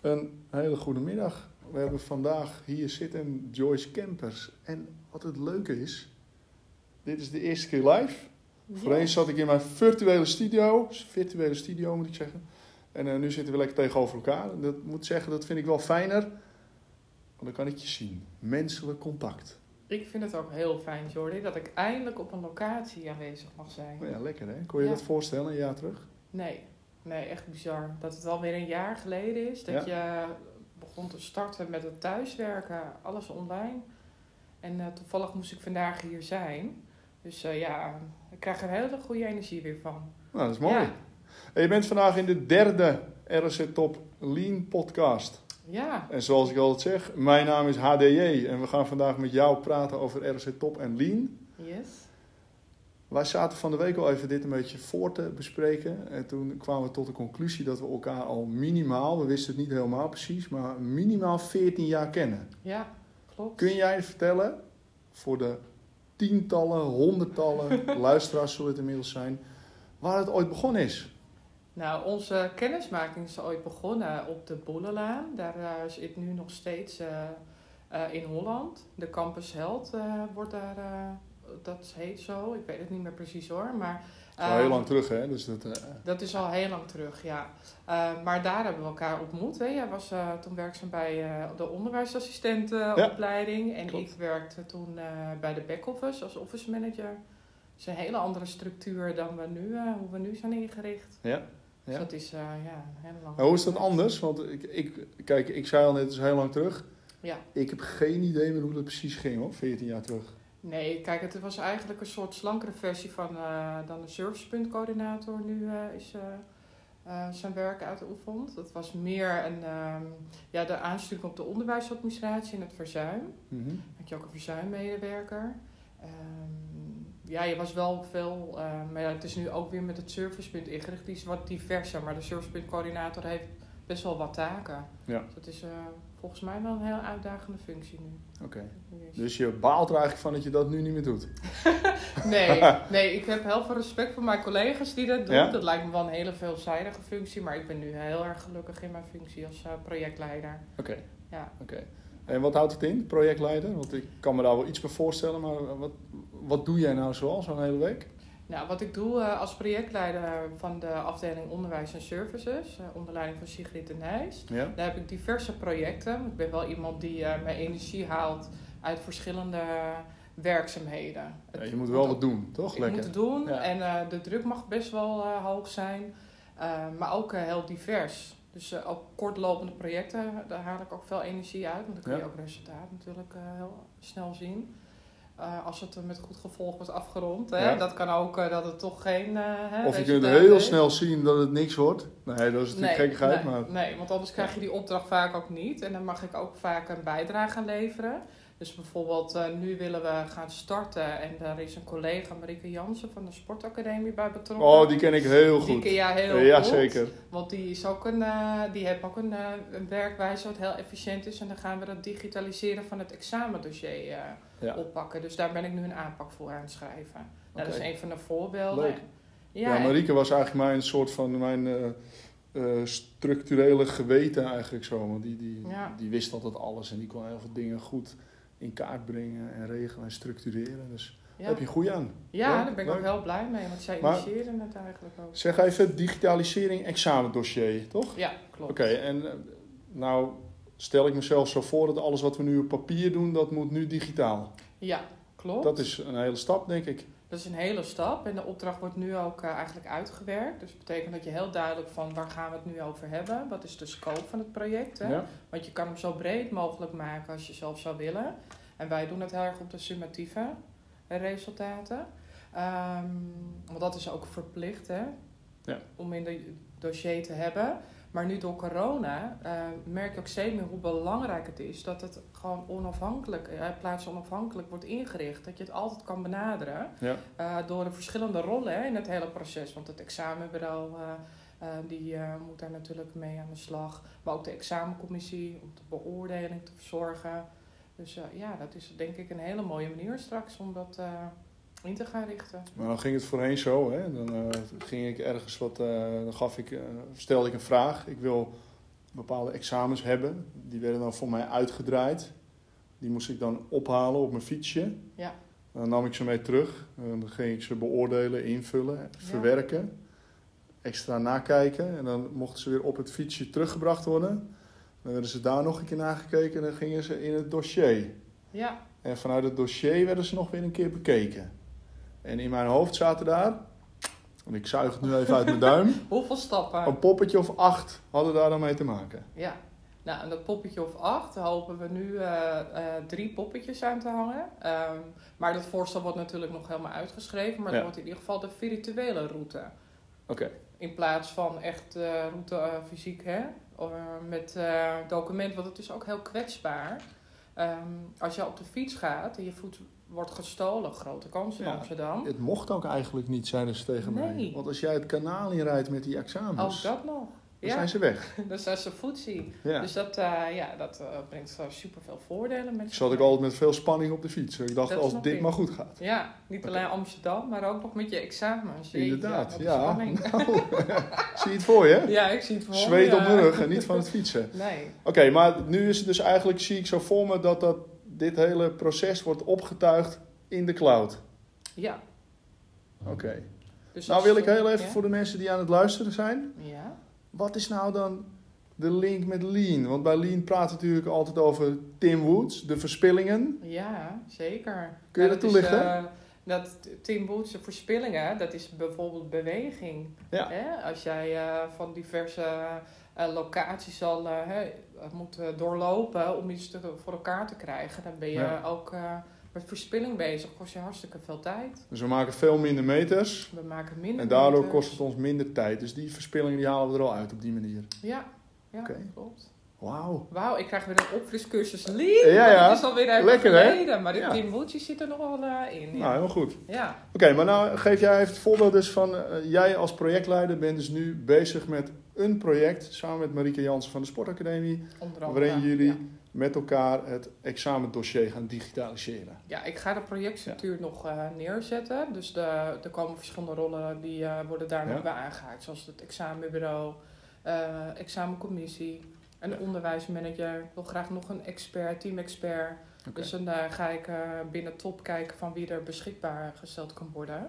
Een hele goede middag. We hebben vandaag hier zitten Joyce Campers. En wat het leuke is, dit is de eerste keer live. Voorheen zat ik in mijn virtuele studio, virtuele studio moet ik zeggen. En eh, nu zitten we lekker tegenover elkaar. En dat moet zeggen, dat vind ik wel fijner. Want dan kan ik je zien. Menselijk contact. Ik vind het ook heel fijn, Jordi, dat ik eindelijk op een locatie aanwezig mag zijn. Oh ja, lekker hè? Kon je Ja. dat voorstellen een jaar terug? Nee, nee, echt bizar. Dat het alweer een jaar geleden is dat je begon te starten met het thuiswerken, alles online. En eh, toevallig moest ik vandaag hier zijn. Dus eh, ja, ik krijg er hele goede energie weer van. Nou, dat is mooi. Ja. En je bent vandaag in de derde RSC Top Lean podcast. Ja, En zoals ik altijd zeg, mijn naam is HDJ. En we gaan vandaag met jou praten over RSC Top en Lean. yes. Wij zaten van de week al even dit een beetje voor te bespreken. En toen kwamen we tot de conclusie dat we elkaar al minimaal, we wisten het niet helemaal precies, maar minimaal 14 jaar kennen. Ja, klopt. Kun jij vertellen, voor de tientallen, honderdtallen luisteraars zullen het inmiddels zijn, waar het ooit begonnen is? Nou, onze kennismaking is ooit begonnen op de Bollenlaan. Daar eh, zit nu nog steeds eh, eh, in Holland. De Campus Held wordt daar, dat heet zo. Ik weet het niet meer precies hoor. Maar, Dat is al heel lang terug, hè? Dus dat, Dat is al heel lang terug, ja. Eh, maar daar hebben we elkaar ontmoet. Hè. Jij was toen werkzaam bij de onderwijsassistentenopleiding. en klopt. ik werkte toen bij de back-office als office manager. Het is een hele andere structuur dan we nu, hoe we nu zijn ingericht. ja. Dus dat is eh, ja, lange Maar hoe is dat anders? Want ik, ik, kijk, ik zei al net, het is heel lang terug. Ja. Ik heb geen idee meer hoe dat precies ging, hoor, 14 jaar terug. Nee, kijk, het was eigenlijk een soort slankere versie van eh, dan de servicepuntcoördinator nu eh, is eh, zijn werk uitoefent. Dat was meer een, ehm, ja, de aansturing op de onderwijsadministratie en het verzuim. Mhm. had je ook een verzuimmedewerker. Ehm, ja, je was wel veel, eh, maar ja, het is nu ook weer met het servicepunt ingericht. Die is wat diverser, maar de servicepuntcoördinator heeft best wel wat taken. Ja. Dus dat is eh, volgens mij wel een heel uitdagende functie nu. Oké. Dus je baalt er eigenlijk van dat je dat nu niet meer doet. Nee, nee, ik heb heel veel respect voor mijn collega's die dat doen. Ja? Dat lijkt me wel een hele veelzijdige functie, maar ik ben nu heel erg gelukkig in mijn functie als eh, projectleider. Oké. Ja. Oké. En wat houdt het in, projectleider? Want ik kan me daar wel iets bij voorstellen, maar wat, wat doe jij nou zoal zo'n hele week? Nou, wat ik doe eh, als projectleider van de afdeling Onderwijs en Services, eh, onder leiding van Sigrid de Nijs, Ja? daar heb ik diverse projecten. Ik ben wel iemand die eh, mijn energie haalt uit verschillende werkzaamheden. Ja, je moet wel wat doen, toch? Lekker. moet het doen Ja. en de druk mag best wel hoog zijn, maar ook heel divers. Dus ook kortlopende projecten, daar haal ik ook veel energie uit, want dan kun je ook resultaat natuurlijk heel snel zien. Eh, als het met goed gevolg wordt afgerond. Hè? Ja. Dat kan ook eh, dat het toch geen. eh, hè, Of je kunt heel heeft. snel zien dat het niks wordt. Nee, dat is natuurlijk gekkigheid, nee, maar... nee, want anders krijg je die opdracht vaak ook niet. En dan mag ik ook vaak een bijdrage leveren. Dus bijvoorbeeld, eh, nu willen we gaan starten. En daar is een collega, Marike Jansen van de Sportacademie, bij betrokken. Oh, die ken ik heel Die goed. ken jij heel ja, goed. zeker. Want die, is ook een, eh, die heeft ook een, eh, een werkwijze wat heel efficiënt is. En dan gaan we dat digitaliseren van het examendossier Ja. oppakken. Dus daar ben ik nu een aanpak voor aan het schrijven. Nou, dat is een van de voorbeelden. Leuk. Ja, Ja, en- Marieke was eigenlijk mijn soort van mijn structurele geweten eigenlijk zo. Want die, die, Ja. die wist altijd alles en die kon heel veel dingen goed in kaart brengen en regelen en structureren. Dus ja. daar heb je goed aan. Ja, Leuk, daar ben ik ook heel blij mee, want zij initieerden het eigenlijk ook. Zeg even digitalisering examendossier, toch? Ja, klopt. Oké, en eh, nou stel ik mezelf zo voor dat alles wat we nu op papier doen, dat moet nu digitaal. Ja, klopt. Dat is een hele stap, denk ik. Dat is een hele stap en de opdracht wordt nu ook eh, eigenlijk uitgewerkt. Dus dat betekent dat je heel duidelijk van waar gaan we het nu over hebben? Wat is de scope van het project? Hè? Ja? Want je kan hem zo breed mogelijk maken als je zelf zou willen. En wij doen het heel erg op de summatieve resultaten. Ehm, want dat is ook verplicht hè? Ja. om in de dossier te hebben. Maar nu door corona eh, merk je ook steeds meer hoe belangrijk het is dat het gewoon onafhankelijk, eh, plaatsonafhankelijk wordt ingericht. Dat je het altijd kan benaderen Ja. eh, door de verschillende rollen hè, in het hele proces. Want het examenbureau die moet daar natuurlijk mee aan de slag. Maar ook de examencommissie om de beoordeling te verzorgen. Dus ja, dat is denk ik een hele mooie manier straks om dat in te gaan richten. Maar dan ging het voorheen zo, hè? Dan eh, ging ik ergens wat, eh, dan gaf ik, eh, stelde ik een vraag. Ik wil bepaalde examens hebben. Die werden dan voor mij uitgedraaid. Die moest ik dan ophalen op mijn fietsje. Ja. Dan nam ik ze mee terug. En dan ging ik ze beoordelen, invullen, verwerken. Extra nakijken. En dan mochten ze weer op het fietsje teruggebracht worden. Dan werden ze daar nog een keer nagekeken. En dan gingen ze in het dossier. Ja, En vanuit het dossier werden ze nog weer een keer bekeken. En in mijn hoofd zaten daar, en ik zuig het nu even uit mijn duim, hoeveel stappen? een poppetje of acht hadden daar dan mee te maken. Ja. Nou, en dat poppetje of acht hopen we nu eh, eh, drie poppetjes aan te hangen. Ehm, maar dat voorstel wordt natuurlijk nog helemaal uitgeschreven. Maar Ja. het wordt in ieder geval de virtuele route. Oké, In plaats van echt de route fysiek, hè? Of, met document, want het is ook heel kwetsbaar. Ehm, als je op de fiets gaat en je voet wordt gestolen, grote kans in Ja. Amsterdam. het mocht ook eigenlijk niet, zeiden ze tegen mij. Want als jij het kanaal inrijdt met die Ook examens, dat nog. dan Ja, zijn ze weg. dan zijn ze voetzie. Ja. Dus dat, eh, ja, dat eh, brengt uh, super veel voordelen met zat ik altijd met veel spanning op de fiets. Ik dacht, Dat als dit maar goed gaat. Ja, niet alleen Amsterdam, maar ook nog met je examens. Jeetje, Inderdaad, ja. Nou, zie je het voor je? Ja, ik zie het voor Zweet op ja. mijn rug en niet van het fietsen. Nee. Oké, maar nu is het dus eigenlijk, zie ik zo voor me, dat, dat dit hele proces wordt opgetuigd in de cloud. Ja. Oké. Dus Nou wil ik heel even ja? voor de mensen die aan het luisteren zijn. Ja. Wat is nou dan de link met Lean? Want bij Lean praat het natuurlijk altijd over Tim Woods, de verspillingen. Ja, zeker. Kun je Nou, dat is, toelichten? eh, dat Tim Woods' verspillingen, dat is bijvoorbeeld beweging. Ja. Hè? Als jij eh, van diverse locaties al eh, moet eh, doorlopen om iets te, voor elkaar te krijgen, dan ben je Ja. ook eh, met verspilling bezig. Kost je hartstikke veel tijd. Dus we maken veel minder meters. We maken minder. En daardoor meters. kost het ons minder tijd. Dus die verspillingen die halen we er al uit op die manier. Ja, ja klopt. Wauw. Wauw, ik krijg weer een opfriscursus Lean. Ja, ja. Is alweer even Lekker, hè? maar Ja. Woods die zit er nog wel eh, in. Nou, helemaal goed. ja. Oké, maar nou geef jij even het voorbeeld dus van... eh, jij als projectleider bent dus nu bezig met een project... samen met Marieke Jansen van de Sportacademie... andere. waarin jullie Ja. met elkaar het examendossier gaan digitaliseren. Ja, ik ga de projectstructuur nog eh, neerzetten. Dus de, er komen verschillende rollen die eh, worden daar Ja. nog bij aangehaakt. Zoals het examenbureau, eh, examencommissie, een onderwijsmanager. Ik wil graag nog een expert, team-expert. Oké. Dus dan ga ik binnen top kijken van wie er beschikbaar gesteld kan worden.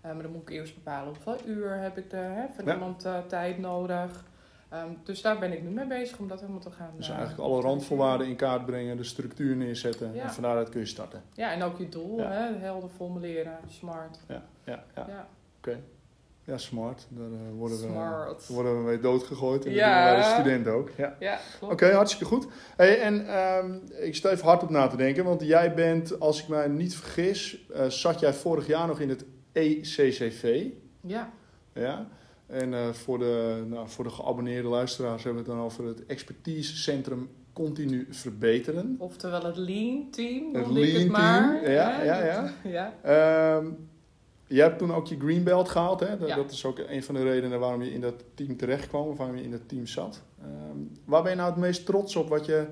Eh, maar dan moet ik eerst bepalen hoeveel uur heb ik hè, van Ja. iemand eh, tijd nodig. Ehm, dus daar ben ik nu mee bezig om dat helemaal te gaan. Dus eh, eigenlijk alle randvoorwaarden in kaart brengen, de structuur neerzetten... Ja. en van daaruit kun je starten. Ja, en ook je doel, Ja. hè, helder formuleren, smart. Ja, ja, ja. Ja, Ja, smart. Daar worden, we, worden we mee doodgegooid. En Ja. dat doen de studenten ook. Ja. Ja, klopt. Oké, hartstikke goed. Hey, en ehm, ik sta even hard op na te denken, want jij bent, als ik mij niet vergis, zat jij vorig jaar nog in het ECCV. Ja, Ja? En eh, voor, de, nou, voor de geabonneerde luisteraars hebben we het dan over het expertisecentrum continu verbeteren. oftewel het lean team, Het lean het maar. team, ja, ja, dat- ja. Ehm, jij hebt toen ook je green belt gehaald. Hè? Dat, Ja. dat is ook een van de redenen waarom je in dat team terecht kwam, of waarom je in dat team zat. Ehm, waar ben je nou het meest trots op wat je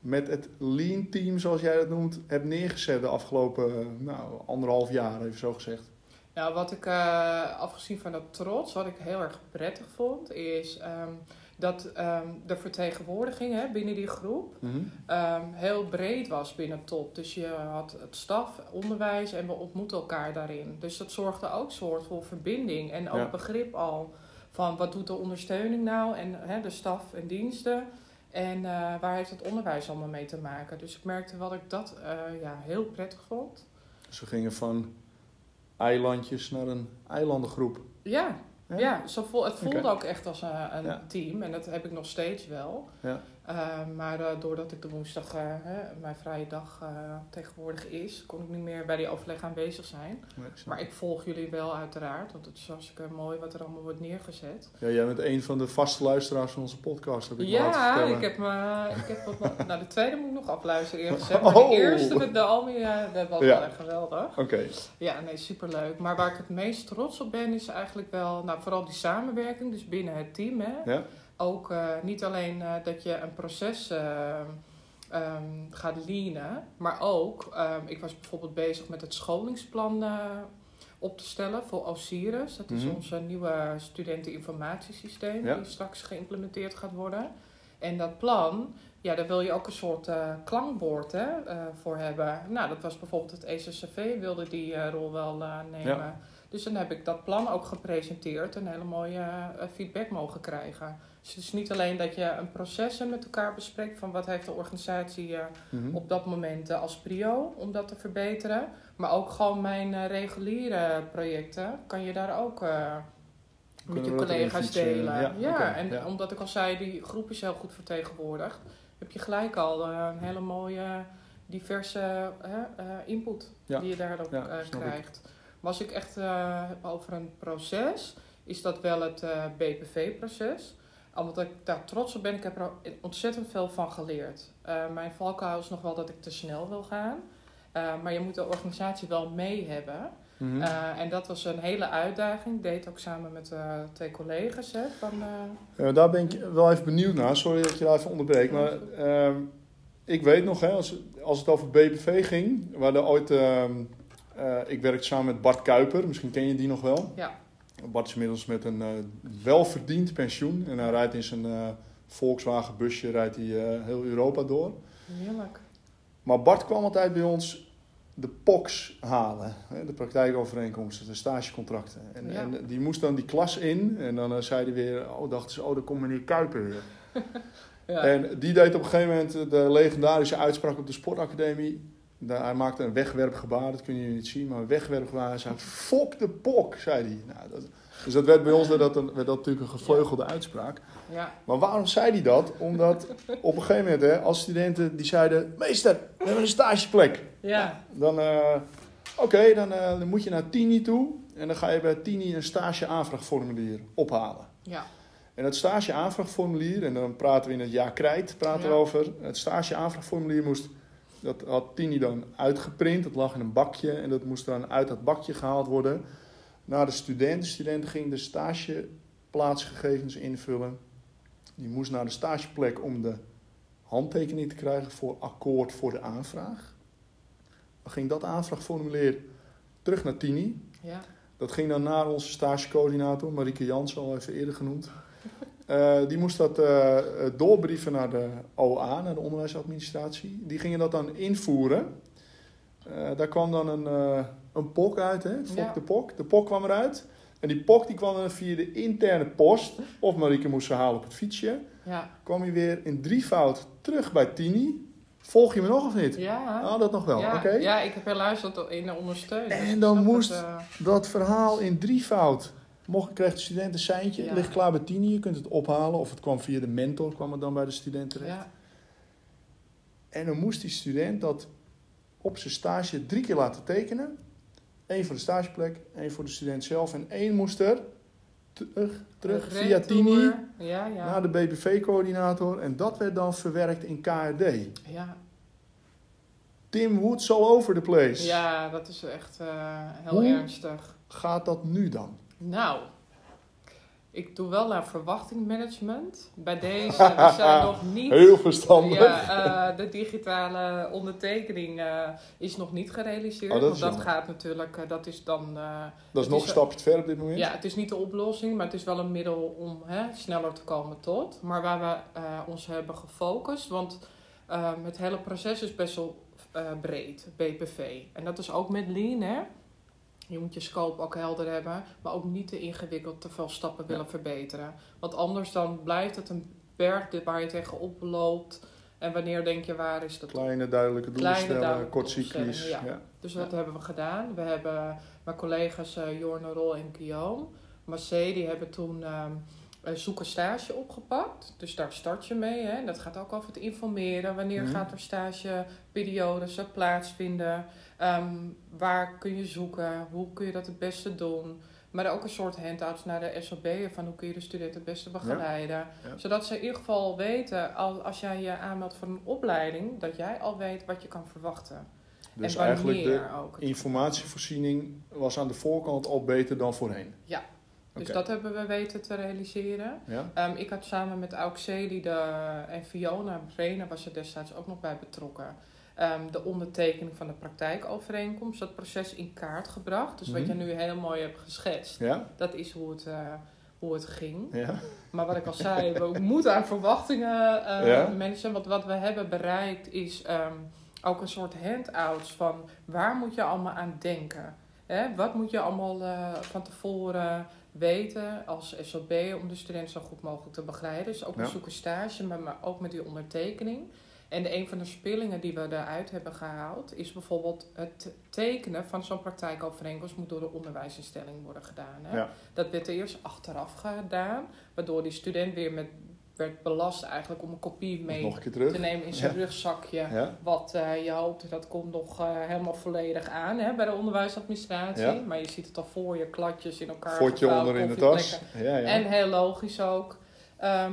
met het lean team, zoals jij dat noemt, hebt neergezet de afgelopen nou, anderhalf jaar, even zo gezegd? Nou, wat ik, eh, afgezien van dat trots, wat ik heel erg prettig vond, is ehm, dat ehm, de vertegenwoordiging hè, binnen die groep ehm, heel breed was binnen top. Dus je had het staf, onderwijs en we ontmoeten elkaar daarin. Dus dat zorgde ook soort voor verbinding en ook Ja. begrip al van wat doet de ondersteuning nou en hè, de staf en diensten. En eh, waar heeft het onderwijs allemaal mee te maken? Dus ik merkte wel dat ik dat eh, ja, heel prettig vond. Dus we gingen van eilandjes naar een eilandengroep. Ja, Ja? ja. zo voel, het voelde ook echt als een, een Ja. team. En dat heb ik nog steeds wel. Ja. Uh, maar uh, doordat ik de woensdag, hè, mijn vrije dag tegenwoordig is, kon ik niet meer bij die overleg aanwezig zijn. Nee, maar ik volg jullie wel uiteraard, want het is hartstikke mooi wat er allemaal wordt neergezet. Ja, jij bent een van de vaste luisteraars van onze podcast, heb ik Ja, ik heb, me, ik heb wat, nou de tweede moet ik nog afluisteren eerst gezegd, maar de Oh. eerste met de Almi, uh, dat was Ja. wel echt geweldig. Oké. Okay. Ja, nee, superleuk. Maar waar ik het meest trots op ben, is eigenlijk wel, nou vooral die samenwerking, dus binnen het team. Hè? Ja. Ook uh, niet alleen uh, dat je een proces uh, um, gaat leanen, maar ook, um, ik was bijvoorbeeld bezig met het scholingsplan uh, op te stellen voor Osiris. Dat is Mhm. ons nieuwe studenteninformatiesysteem Ja. die straks geïmplementeerd gaat worden. En dat plan, ja, daar wil je ook een soort eh, klankbord hè, eh, voor hebben. Nou, dat was bijvoorbeeld het ECCV, wilde die eh, rol wel eh, nemen. Ja. Dus dan heb ik dat plan ook gepresenteerd en hele mooie eh, feedback mogen krijgen. Dus het is niet alleen dat je een proces met elkaar bespreekt van wat heeft de organisatie eh, Mhm. op dat moment eh, als prio om dat te verbeteren. Maar ook gewoon mijn reguliere projecten kan je daar ook met je collega's delen. Ja, en ja. omdat ik al zei, die groep is heel goed vertegenwoordigd, heb je gelijk al een hele mooie diverse input Ja. die je daarop eh, snap ik. Als ik echt heb over een proces, is dat wel het eh, BPV-proces. Omdat ik daar trots op ben, ik heb er ontzettend veel van geleerd. Eh, mijn valkuil is nog wel dat ik te snel wil gaan. Maar je moet de organisatie wel mee hebben. Mhm. En dat was een hele uitdaging. Ik deed ook samen met twee collega's. Hè, van, Ja, daar ben ik wel even benieuwd naar. Sorry dat je daar even onderbreek. Ja, Maar ehm, ik weet nog, hè, als, als het over BPV ging, waar er ooit. Eh, ik werkte samen met Bart Kuiper, misschien ken je die nog wel. Ja. Bart is inmiddels met een eh, welverdiend pensioen. En hij rijdt in zijn eh, Volkswagen busje rijdt hij, heel Europa door. heerlijk. Maar Bart kwam altijd bij ons de POX halen. hè, De praktijkovereenkomsten, de stagecontracten. En, Ja. en die moest dan die klas in. En dan zei hij weer, oh dachten ze, oh daar komt meneer Kuiper weer. Ja. En die deed op een gegeven moment de legendarische uitspraak op de sportacademie. Hij maakte een wegwerpgebaar, dat kunnen jullie niet zien, maar een wegwerpgebaar. Hij zei, fok de pok, zei hij. Nou, dat, dus dat werd bij ons dat, een, werd dat natuurlijk een gevleugelde uitspraak. ja. Maar waarom zei hij dat? Omdat op een gegeven moment, hè, als studenten die zeiden... Meester, we hebben een stageplek. ja. Dan, eh, oké, dan, eh, dan moet je naar Tini toe. En dan ga je bij Tini een stage-aanvraagformulier ophalen. ja. En het stage-aanvraagformulier, en dan praten we in het jaar krijt, praten we over. Het stage-aanvraagformulier moest, dat had Tini dan uitgeprint. Dat lag in een bakje en dat moest dan uit dat bakje gehaald worden. Naar de student. De student ging de stageplaatsgegevens invullen. Die moest naar de stageplek om de handtekening te krijgen voor akkoord voor de aanvraag. Dan ging dat aanvraagformulier terug naar Tini. ja. Dat ging dan naar onze stagecoördinator, Marieke Jansen, al even eerder genoemd. Eh, die moest dat eh, eh, doorbrieven naar de OA, naar de onderwijsadministratie. Die gingen dat dan invoeren. Daar kwam dan een, een POK uit, hè? Fok Ja. de POK. De POK kwam eruit. En die POK die kwam dan via de interne post, of Marieke moest ze halen op het fietsje. Ja. Kwam hij weer in drievoud terug bij Tini. Volg je me nog of niet? Ja. Oh, dat nog wel, ja. oké. ja, ik heb helaas dat in de ondersteuning. En dan moest- het, Dat verhaal in drievoud. Mocht, kreeg de student een seintje, Ja. ligt klaar bij Tini, je kunt het ophalen. Of het kwam via de mentor, kwam het dan bij de student terecht. ja. En dan moest die student dat op zijn stage drie keer laten tekenen. Eén voor de stageplek, één voor de student zelf. En één moest er terug, terug via. Tini Ja, ja. naar de BBV-coördinator. En dat werd dan verwerkt in KRD. ja. Tim Woods all over the place. ja, dat is echt eh, heel Hoe? ernstig. Gaat dat nu dan? Nou, ik doe wel naar verwachtingmanagement. Bij deze, we zijn nog niet... Heel verstandig. Ja, eh, de digitale ondertekening eh, is nog niet gerealiseerd. Oh, dat want dat jammer. gaat natuurlijk, dat is dan... Dat is nog is een stapje te ver op dit moment. ja, het is niet de oplossing, maar het is wel een middel om hè, sneller te komen tot. Maar waar we ons hebben gefocust, want het hele proces is best wel eh, breed, BPV. En dat is ook met Lean, hè. Je moet je scope ook helder hebben, maar ook niet te ingewikkeld te veel stappen willen verbeteren. Want anders dan blijft het een berg waar je tegenop loopt. En wanneer denk je, waar is dat? Kleine duidelijke doelen Kleine, stellen, duidelijke kortcyclisch. doelstellingen, Ja. Dus dat hebben we gedaan. We hebben mijn collega's eh Jorne Rol en Guillaume, Marcé, die hebben toen ehm een zoek een stage opgepakt. Dus daar start je mee. Hè. Dat gaat ook over het informeren. Wanneer Mhm. gaat er stageperiodes eh, plaatsvinden? Ehm, waar kun je zoeken? Hoe kun je dat het beste doen? Maar ook een soort handouts naar de SOB'en van hoe kun je de studenten het beste begeleiden. Ja. Zodat ze in ieder geval weten, al- als jij je aanmeldt voor een opleiding, dat jij al weet wat je kan verwachten. Dus en eigenlijk wanneer de ook. informatievoorziening was aan de voorkant al beter dan voorheen. Ja. Dus dat hebben we weten te realiseren. Ja? Ehm, ik had samen met Auxeli de, en Fiona Brena was er destijds ook nog bij betrokken. ehm, de ondertekening van de praktijkovereenkomst, dat proces in kaart gebracht. Dus wat Mhm. je nu heel mooi hebt geschetst, Ja? dat is hoe het, eh, hoe het ging. Ja? Maar wat ik al zei, we moeten aan verwachtingen Ja. managen. Want wat we hebben bereikt is ook een soort handouts van waar moet je allemaal aan denken. Hè? Wat moet je allemaal eh, van tevoren weten als SOB om de student zo goed mogelijk te begeleiden. Dus ook Ja. met zoeken stage, maar, maar ook met die ondertekening. En een van de spillingen die we eruit hebben gehaald is bijvoorbeeld het tekenen van zo'n praktijkovereenkomst moet door de onderwijsinstelling worden gedaan. Hè? Ja. Dat werd eerst achteraf gedaan, waardoor die student weer met, werd belast eigenlijk om een kopie mee een te nemen in zijn Ja. rugzakje. Ja? Wat eh, je hoopt, dat komt nog eh, helemaal volledig aan hè, bij de onderwijsadministratie. Ja. Maar je ziet het al voor je, kladjes in elkaar gevouwen, onder in de tas. Ja, ja. En heel logisch ook. Ehm,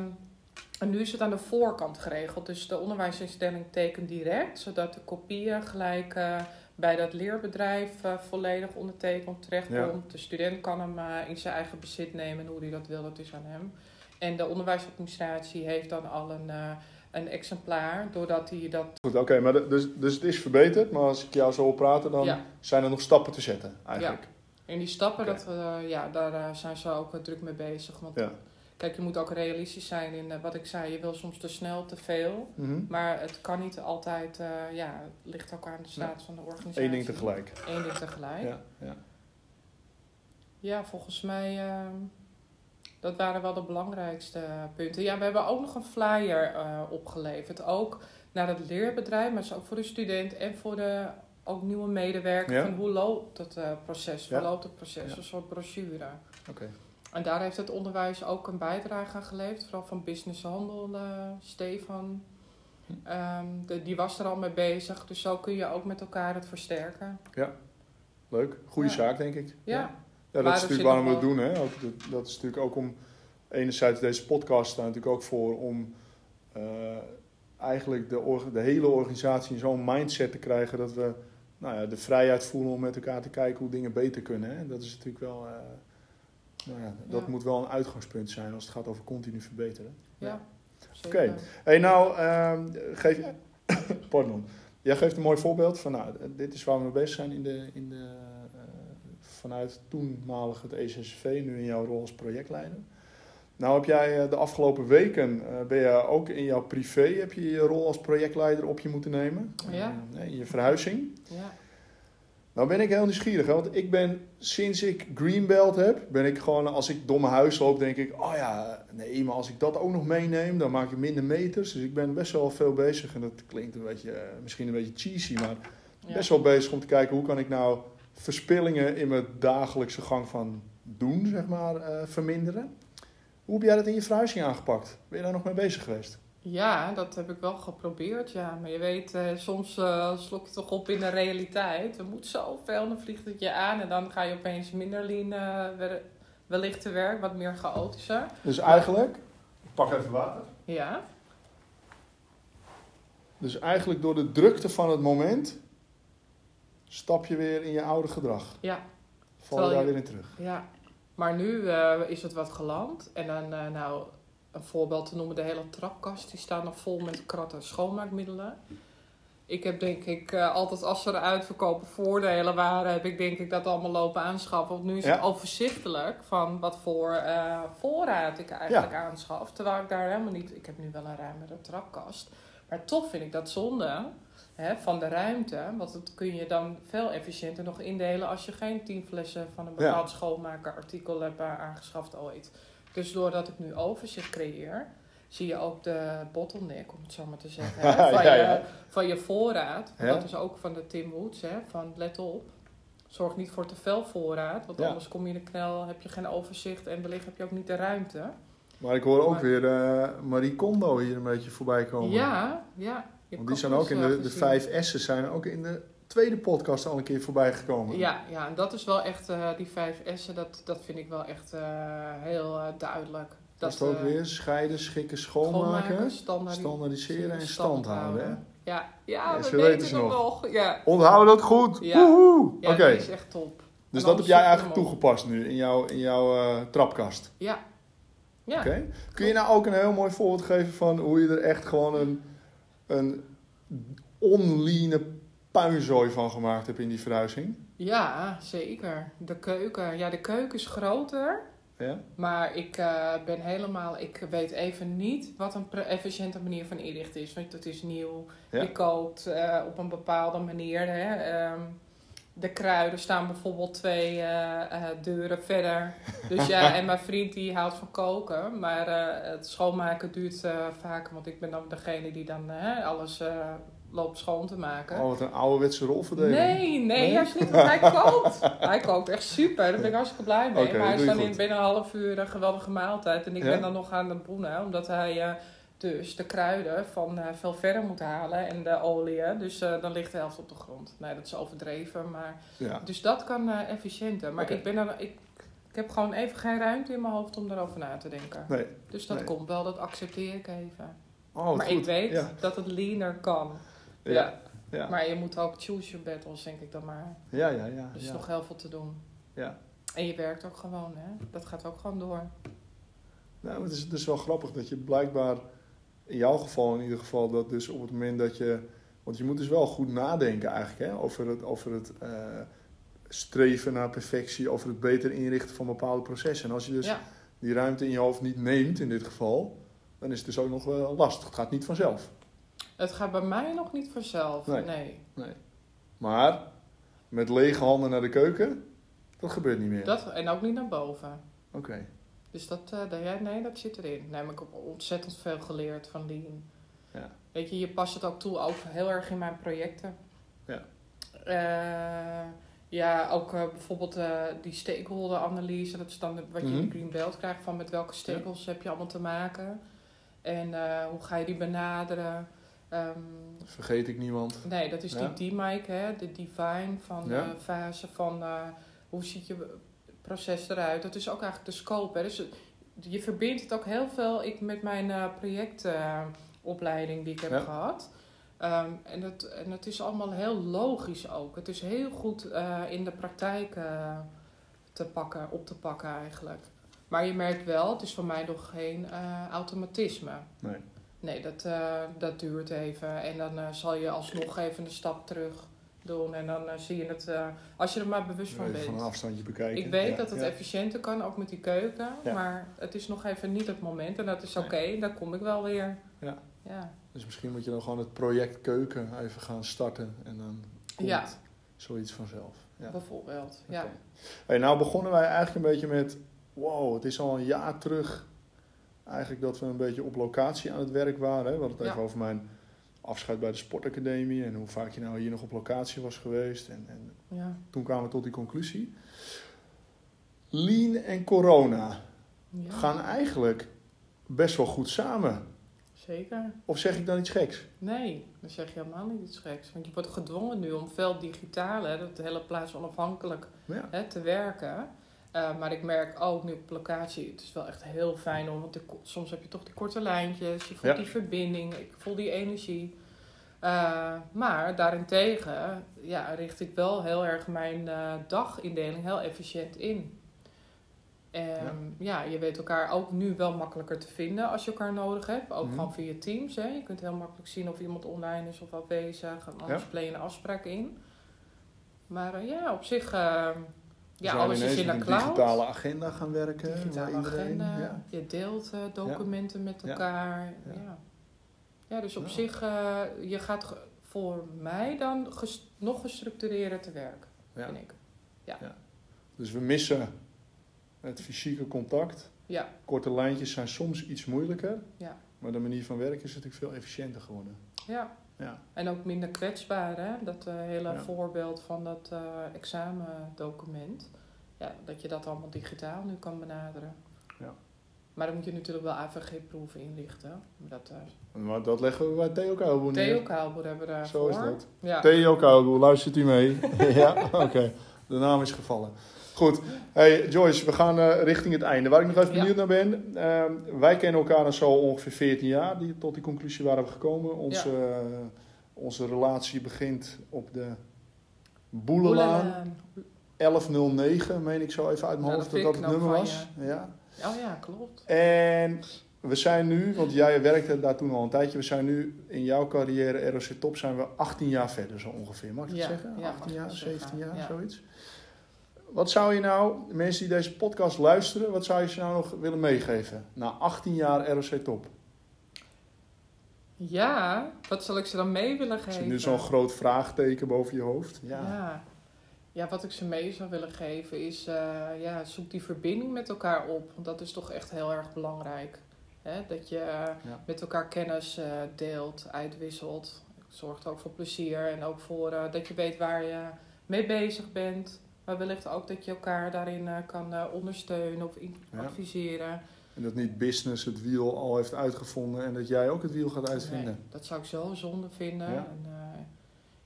en nu is het aan de voorkant geregeld. Dus de onderwijsinstelling tekent direct, zodat de kopieën gelijk eh, bij dat leerbedrijf volledig ondertekend terechtkomt. De student kan hem in zijn eigen bezit nemen en hoe hij dat wil, dat is aan hem. En de onderwijsadministratie heeft dan al een, eh, een exemplaar, doordat hij dat. Goed, oké, maar de- dus, dus het is verbeterd, maar als ik jou zo wil praten, dan Ja. zijn er nog stappen te zetten, eigenlijk. En die stappen, dat, we, ja, daar eh, zijn ze ook eh, druk mee bezig. Want Ja. kijk, je moet ook realistisch zijn in eh, wat ik zei. Je wil soms te snel, te veel. Mhm. Maar het kan niet altijd, eh, ja, het ligt ook aan de staat van de organisatie. Eén ding tegelijk. Eén ding tegelijk. Ja, Ja, ja. volgens mij, eh, dat waren wel de belangrijkste punten. Ja, we hebben ook nog een flyer eh, opgeleverd. Ook naar het leerbedrijf, maar ook voor de student en voor de ook nieuwe medewerker. Ja. Van hoe loopt het eh, proces, Ja. verloopt het proces, Ja. een soort brochure. Oké. En daar heeft het onderwijs ook een bijdrage aan geleverd. Vooral van Business Handel, eh, Stefan. Hm. Ehm, de, die was er al mee bezig. Dus zo kun je ook met elkaar het versterken. Leuk. Goede Ja. zaak, denk ik. Ja, Ja, dat is natuurlijk waarom we het doen. Hè? Ook, dat, dat is natuurlijk ook om... Enerzijds deze podcast staat natuurlijk ook voor om... eh, eigenlijk de, de hele organisatie in zo'n mindset te krijgen... dat we nou ja, de vrijheid voelen om met elkaar te kijken hoe dingen beter kunnen. Hè? Dat is natuurlijk wel... eh, nou ja, dat Ja. moet wel een uitgangspunt zijn als het gaat over continu verbeteren. ja. Oké. hey, nou, ehm, geef je... Pardon. Jij geeft een mooi voorbeeld van, nou, dit is waar we mee bezig zijn in de, in de, vanuit toenmalig het ECSV, nu in jouw rol als projectleider. Nou heb jij eh, de afgelopen weken, eh, ben je ook in jouw privé, heb je je rol als projectleider op je moeten nemen. Ja. Eh, in je verhuizing. Ja. Nou ben ik heel nieuwsgierig, hè, want ik ben sinds ik Greenbelt heb, ben ik gewoon, als ik mijn huis loop, denk ik, oh ja, nee, maar als ik dat ook nog meeneem, dan maak ik minder meters. Dus ik ben best wel veel bezig en dat klinkt een beetje, misschien een beetje cheesy, maar Ja. best wel bezig om te kijken hoe kan ik nou verspillingen in mijn dagelijkse gang van doen, zeg maar, eh, verminderen. Hoe heb jij dat in je verhuizing aangepakt? Ben je daar nog mee bezig geweest? Ja, dat heb ik wel geprobeerd, ja. Maar je weet, eh, soms eh, slok je toch op in de realiteit. Er moet zoveel, dan vliegt het je aan. En dan ga je opeens minder lean eh, wellicht te werk, wat meer chaotischer. Dus eigenlijk, ik pak even water. Ja, Dus eigenlijk door de drukte van het moment stap je weer in je oude gedrag. ja, Val je daar weer in terug. ja. Maar nu eh, is het wat geland. En dan, eh, nou, een voorbeeld te noemen, de hele trapkast. Die staat nog vol met kratten schoonmaakmiddelen. Ik heb denk ik eh, altijd als er uitverkopen voordelen waren, heb ik denk ik dat allemaal lopen aanschaffen. Want nu is Ja. het overzichtelijk van wat voor voorraad ik eigenlijk aanschaf. Terwijl ik daar helemaal niet, ik heb nu wel een ruimere trapkast. Maar toch vind ik dat zonde hè, van de ruimte. Want dat kun je dan veel efficiënter nog indelen als je geen tien flessen van een Ja. bepaald schoonmakerartikel hebt eh, aangeschaft ooit. Dus doordat ik nu overzicht creëer, zie je ook de bottleneck, om het zo maar te zeggen, hè, van, Ja, je, ja. van je voorraad. Ja. Dat is ook van de Tim Woods, hè, van let op. Zorg niet voor te veel voorraad, want Ja. anders kom je in de knel, heb je geen overzicht en wellicht heb je ook niet de ruimte. Maar ik hoor ook Maar- weer eh, Marie Kondo hier een beetje voorbij komen. Ja, ja. Want die zijn ook in de, eh, de gezien. vijf S'en zijn ook in de tweede podcast al een keer voorbij gekomen. Ja, ja, en dat is wel echt, eh, die vijf S'en, dat, dat vind ik wel echt eh, heel duidelijk. Dat is het ook weer scheiden, schikken, schoonmaken, standaardiseren, standaardiseren en stand houden. Ja, ja, Ja, we weten ze nog. nog. Ja, Onthouden dat goed. Ja. Woehoe. ja die is echt top. dus dat heb jij eigenlijk toegepast nu in jouw, in jouw trapkast. Ja. Ja. Oké. Kun je nou ook een heel mooi voorbeeld geven van hoe je er echt gewoon een, een onliene puinzooi van gemaakt hebt in die verhuizing. Ja, zeker. De keuken. Ja, de keuken is groter. Ja? Maar ik eh, ben helemaal... Ik weet even niet wat een efficiënte manier van inrichten is. Want het is nieuw. Ja. Je kookt eh, op een bepaalde manier. Hè. Ehm, de kruiden staan bijvoorbeeld twee eh, eh, deuren verder. Dus ja, en mijn vriend die houdt van koken. Maar eh, het schoonmaken duurt vaak. Want ik ben dan degene die dan alles loopt schoon te maken. Oh, wat een ouderwetse rolverdeling. Nee, nee, Nee? juist niet, want hij kookt. Hij kookt echt super, daar ben ik hartstikke blij mee. Maar hij is dan in binnen een half uur een geweldige maaltijd. En ik Ja? ben dan nog aan het boenen, omdat hij dus de kruiden van eh, veel verder moet halen en de olie. Dus eh, dan ligt de helft op de grond. Nee, dat is overdreven, maar... Ja. Dus dat kan eh, efficiënter. Maar ik, ben er, ik, ik heb gewoon even geen ruimte in mijn hoofd om daarover na te denken. Nee. Dus dat Nee. komt wel, dat accepteer ik even. Oh, maar goed. ik weet Ja. dat het leaner kan. Ja. Ja. Ja. Maar je moet ook choose your battles, denk ik dan maar. Ja, ja, ja. Er is ja. nog heel veel te doen. Ja. En je werkt ook gewoon, hè? Dat gaat ook gewoon door. Nou, het is, het is wel grappig dat je blijkbaar, in jouw geval in ieder geval, dat dus op het moment dat je. Want je moet dus wel goed nadenken eigenlijk hè, over het, over het eh, streven naar perfectie, over het beter inrichten van bepaalde processen. En als je dus Ja, die ruimte in je hoofd niet neemt in dit geval, dan is het dus ook nog wel lastig. Het gaat niet vanzelf. het gaat bij mij nog niet vanzelf. Nee. Nee. Maar met lege handen naar de keuken, dat gebeurt niet meer. Dat, en ook niet naar boven. Oké. Dus dat, ja, nee, dat zit erin. Nee, maar ik heb ontzettend veel geleerd van Lean. Ja. Weet je, je past het ook toe, ook heel erg in mijn projecten. Ja. Eh, ja, ook eh, bijvoorbeeld die stakeholder-analyse. Dat is dan wat je in Mhm. de Green Belt krijgt van met welke stakeholders heb je allemaal te maken. En hoe ga je die benaderen. Ehm, Vergeet ik niemand. Nee, dat is Ja. die D-Mike, hè, de divine van de fase van hoe ziet je proces eruit. Dat is ook eigenlijk de scope. Hè. Dus je verbindt het ook heel veel ik, met mijn eh, projectopleiding die ik heb Ja. gehad. Ehm, en, het, en het is allemaal heel logisch ook. Het is heel goed eh, in de praktijk eh, te pakken, op te pakken eigenlijk. Maar je merkt wel, het is voor mij nog geen automatisme. Nee. Nee, dat, dat duurt even. En dan zal je alsnog even een stap terug doen. En dan eh, zie je het, eh, als je er maar bewust van bent. van een afstandje bekijken. Ik weet Ja, dat het ja. efficiënter kan, ook met die keuken. Ja. Maar het is nog even niet het moment. En dat is Nee. oké, daar kom ik wel weer. Ja. Ja. Dus misschien moet je dan gewoon het project keuken even gaan starten en dan komt Ja. zoiets vanzelf. Ja. Bijvoorbeeld. Ja. Hey, nou begonnen wij eigenlijk een beetje met, wow, het is al een jaar terug eigenlijk dat we een beetje op locatie aan het werk waren. Hè? We hadden het Ja. even over mijn afscheid bij de sportacademie en hoe vaak je nou hier nog op locatie was geweest. En, en ja. toen kwamen we tot die conclusie. Lean en corona ja. gaan eigenlijk best wel goed samen. Zeker. Of zeg ik dan iets geks? Nee, dan zeg je helemaal niet iets geks. Want je wordt gedwongen nu om veel digitaal, hè, dat hele plaats onafhankelijk Ja. hè, te werken. Eh, maar ik merk ook nu op locatie, het is wel echt heel fijn om, want de soms heb je toch die korte lijntjes, je voelt Ja. die verbinding, ik voel die energie. Eh, maar daarentegen ja, richt ik wel heel erg mijn eh, dagindeling heel efficiënt in. Ehm, ja. je weet elkaar ook nu wel makkelijker te vinden als je elkaar nodig hebt. Ook Mhm. gewoon via Teams. Hè. Je kunt heel makkelijk zien of iemand online is of afwezig. En anders plan je een afspraak in. Maar ja, op zich... ja, alles is in de een cloud. digitale agenda gaan werken. Digitale waar iedereen- agenda. ja. Je deelt eh, documenten met Ja. elkaar. Ja. Ja. Ja. dus op Ja. zich, eh, je gaat voor mij dan ges- nog gestructureerder te werk, Ja. vind ik. Dus we missen het fysieke contact. Ja, Korte lijntjes zijn soms iets moeilijker. Ja. Maar de manier van werken is natuurlijk veel efficiënter geworden. ja. Ja. En ook minder kwetsbaar, hè? Dat eh, hele Ja. voorbeeld van dat eh, examendocument. Ja, dat je dat allemaal digitaal nu kan benaderen. Ja. Maar dan moet je natuurlijk wel AVG-proeven inrichten. Dat, eh Maar dat leggen we bij Theo Kuilboer neer. Theo Kaalboer hebben we daarvoor. Zo is dat. Ja. Theo luistert u mee? ja, oké. De naam is gevallen. Goed. Hey Joyce, we gaan eh, richting het einde. Waar ik nog even benieuwd naar ben. ehm, wij kennen elkaar zo ongeveer 14 jaar. Die, tot die conclusie waren we gekomen. Onze, eh, onze relatie begint op de Boelelaan. Boelelaan. 1109, meen ik zo even uit mijn Ja, hoofd dat dat het nummer knap was. Ja. Oh ja, klopt. En we zijn nu, want jij werkte daar toen al een tijdje, we zijn nu in jouw carrière ROC Top zijn we 18 jaar verder zo ongeveer. Mag ik dat Ja, zeggen? ja, 18 mag jaar, ik 17 zeggen, jaar, ja. zoiets. Wat zou je nou, de mensen die deze podcast luisteren, wat zou je ze nou nog willen meegeven? Na 18 jaar ROC Top. Ja, wat zal ik ze dan mee willen Er geven? zit nu zo'n groot vraagteken boven je hoofd. Ja. Ja. ja. wat ik ze mee zou willen geven is, eh, ja, zoek die verbinding met elkaar op. Want dat is toch echt heel erg belangrijk. Hè? Dat je eh, Ja. met elkaar kennis eh, deelt, uitwisselt. Zorgt ook voor plezier en ook voor dat je weet waar je mee bezig bent. Maar wellicht ook dat je elkaar daarin eh, kan eh, ondersteunen of Ja. adviseren. En dat niet business het wiel al heeft uitgevonden en dat jij ook het wiel gaat uitvinden. Nee, dat zou ik zo zonde vinden. Ja. En, eh,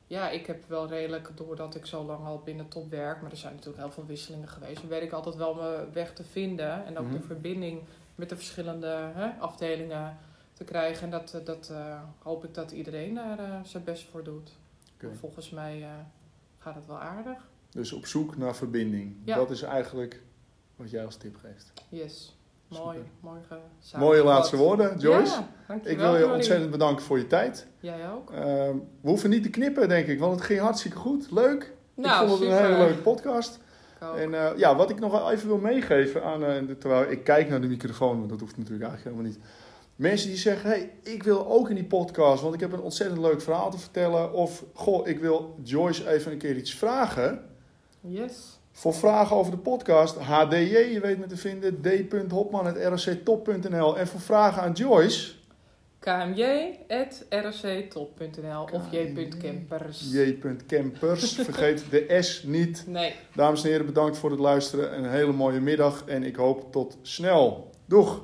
ja, ik heb wel redelijk, doordat ik zo lang al binnen top werk, maar er zijn natuurlijk heel veel wisselingen geweest, dan weet ik altijd wel mijn weg te vinden en ook Mhm. de verbinding met de verschillende hè, afdelingen te krijgen. En dat, dat hoop ik dat iedereen daar zijn best voor doet. Volgens mij gaat het wel aardig. Dus op zoek naar verbinding. Ja. Dat is eigenlijk wat jij als tip geeft. Yes. Mooi, Super. mooi ge- Mooie laatste woorden, Joyce. Ja, ik wil je ontzettend bedanken voor je tijd. Jij ook? Ehm, we hoeven niet te knippen, denk ik, want het ging hartstikke goed. Leuk. ik Nou, vond het een hele leuke podcast. Ik. En eh, ja, wat ik nog wel even wil meegeven aan, eh, de- terwijl ik kijk naar de microfoon, want dat hoeft natuurlijk eigenlijk helemaal niet. Mensen die zeggen, hey, ik wil ook in die podcast, want ik heb een ontzettend leuk verhaal te vertellen. Of, goh, ik wil Joyce even een keer iets vragen. Yes. Voor vragen over de podcast, HDJ, je weet me te vinden, d.hopman.rctop.nl. En voor vragen aan Joyce, kmj.rctop.nl of j.campers. j.campers, vergeet de S niet. Nee. Dames en heren, bedankt voor het luisteren. Een hele mooie middag en ik hoop tot snel. Doeg!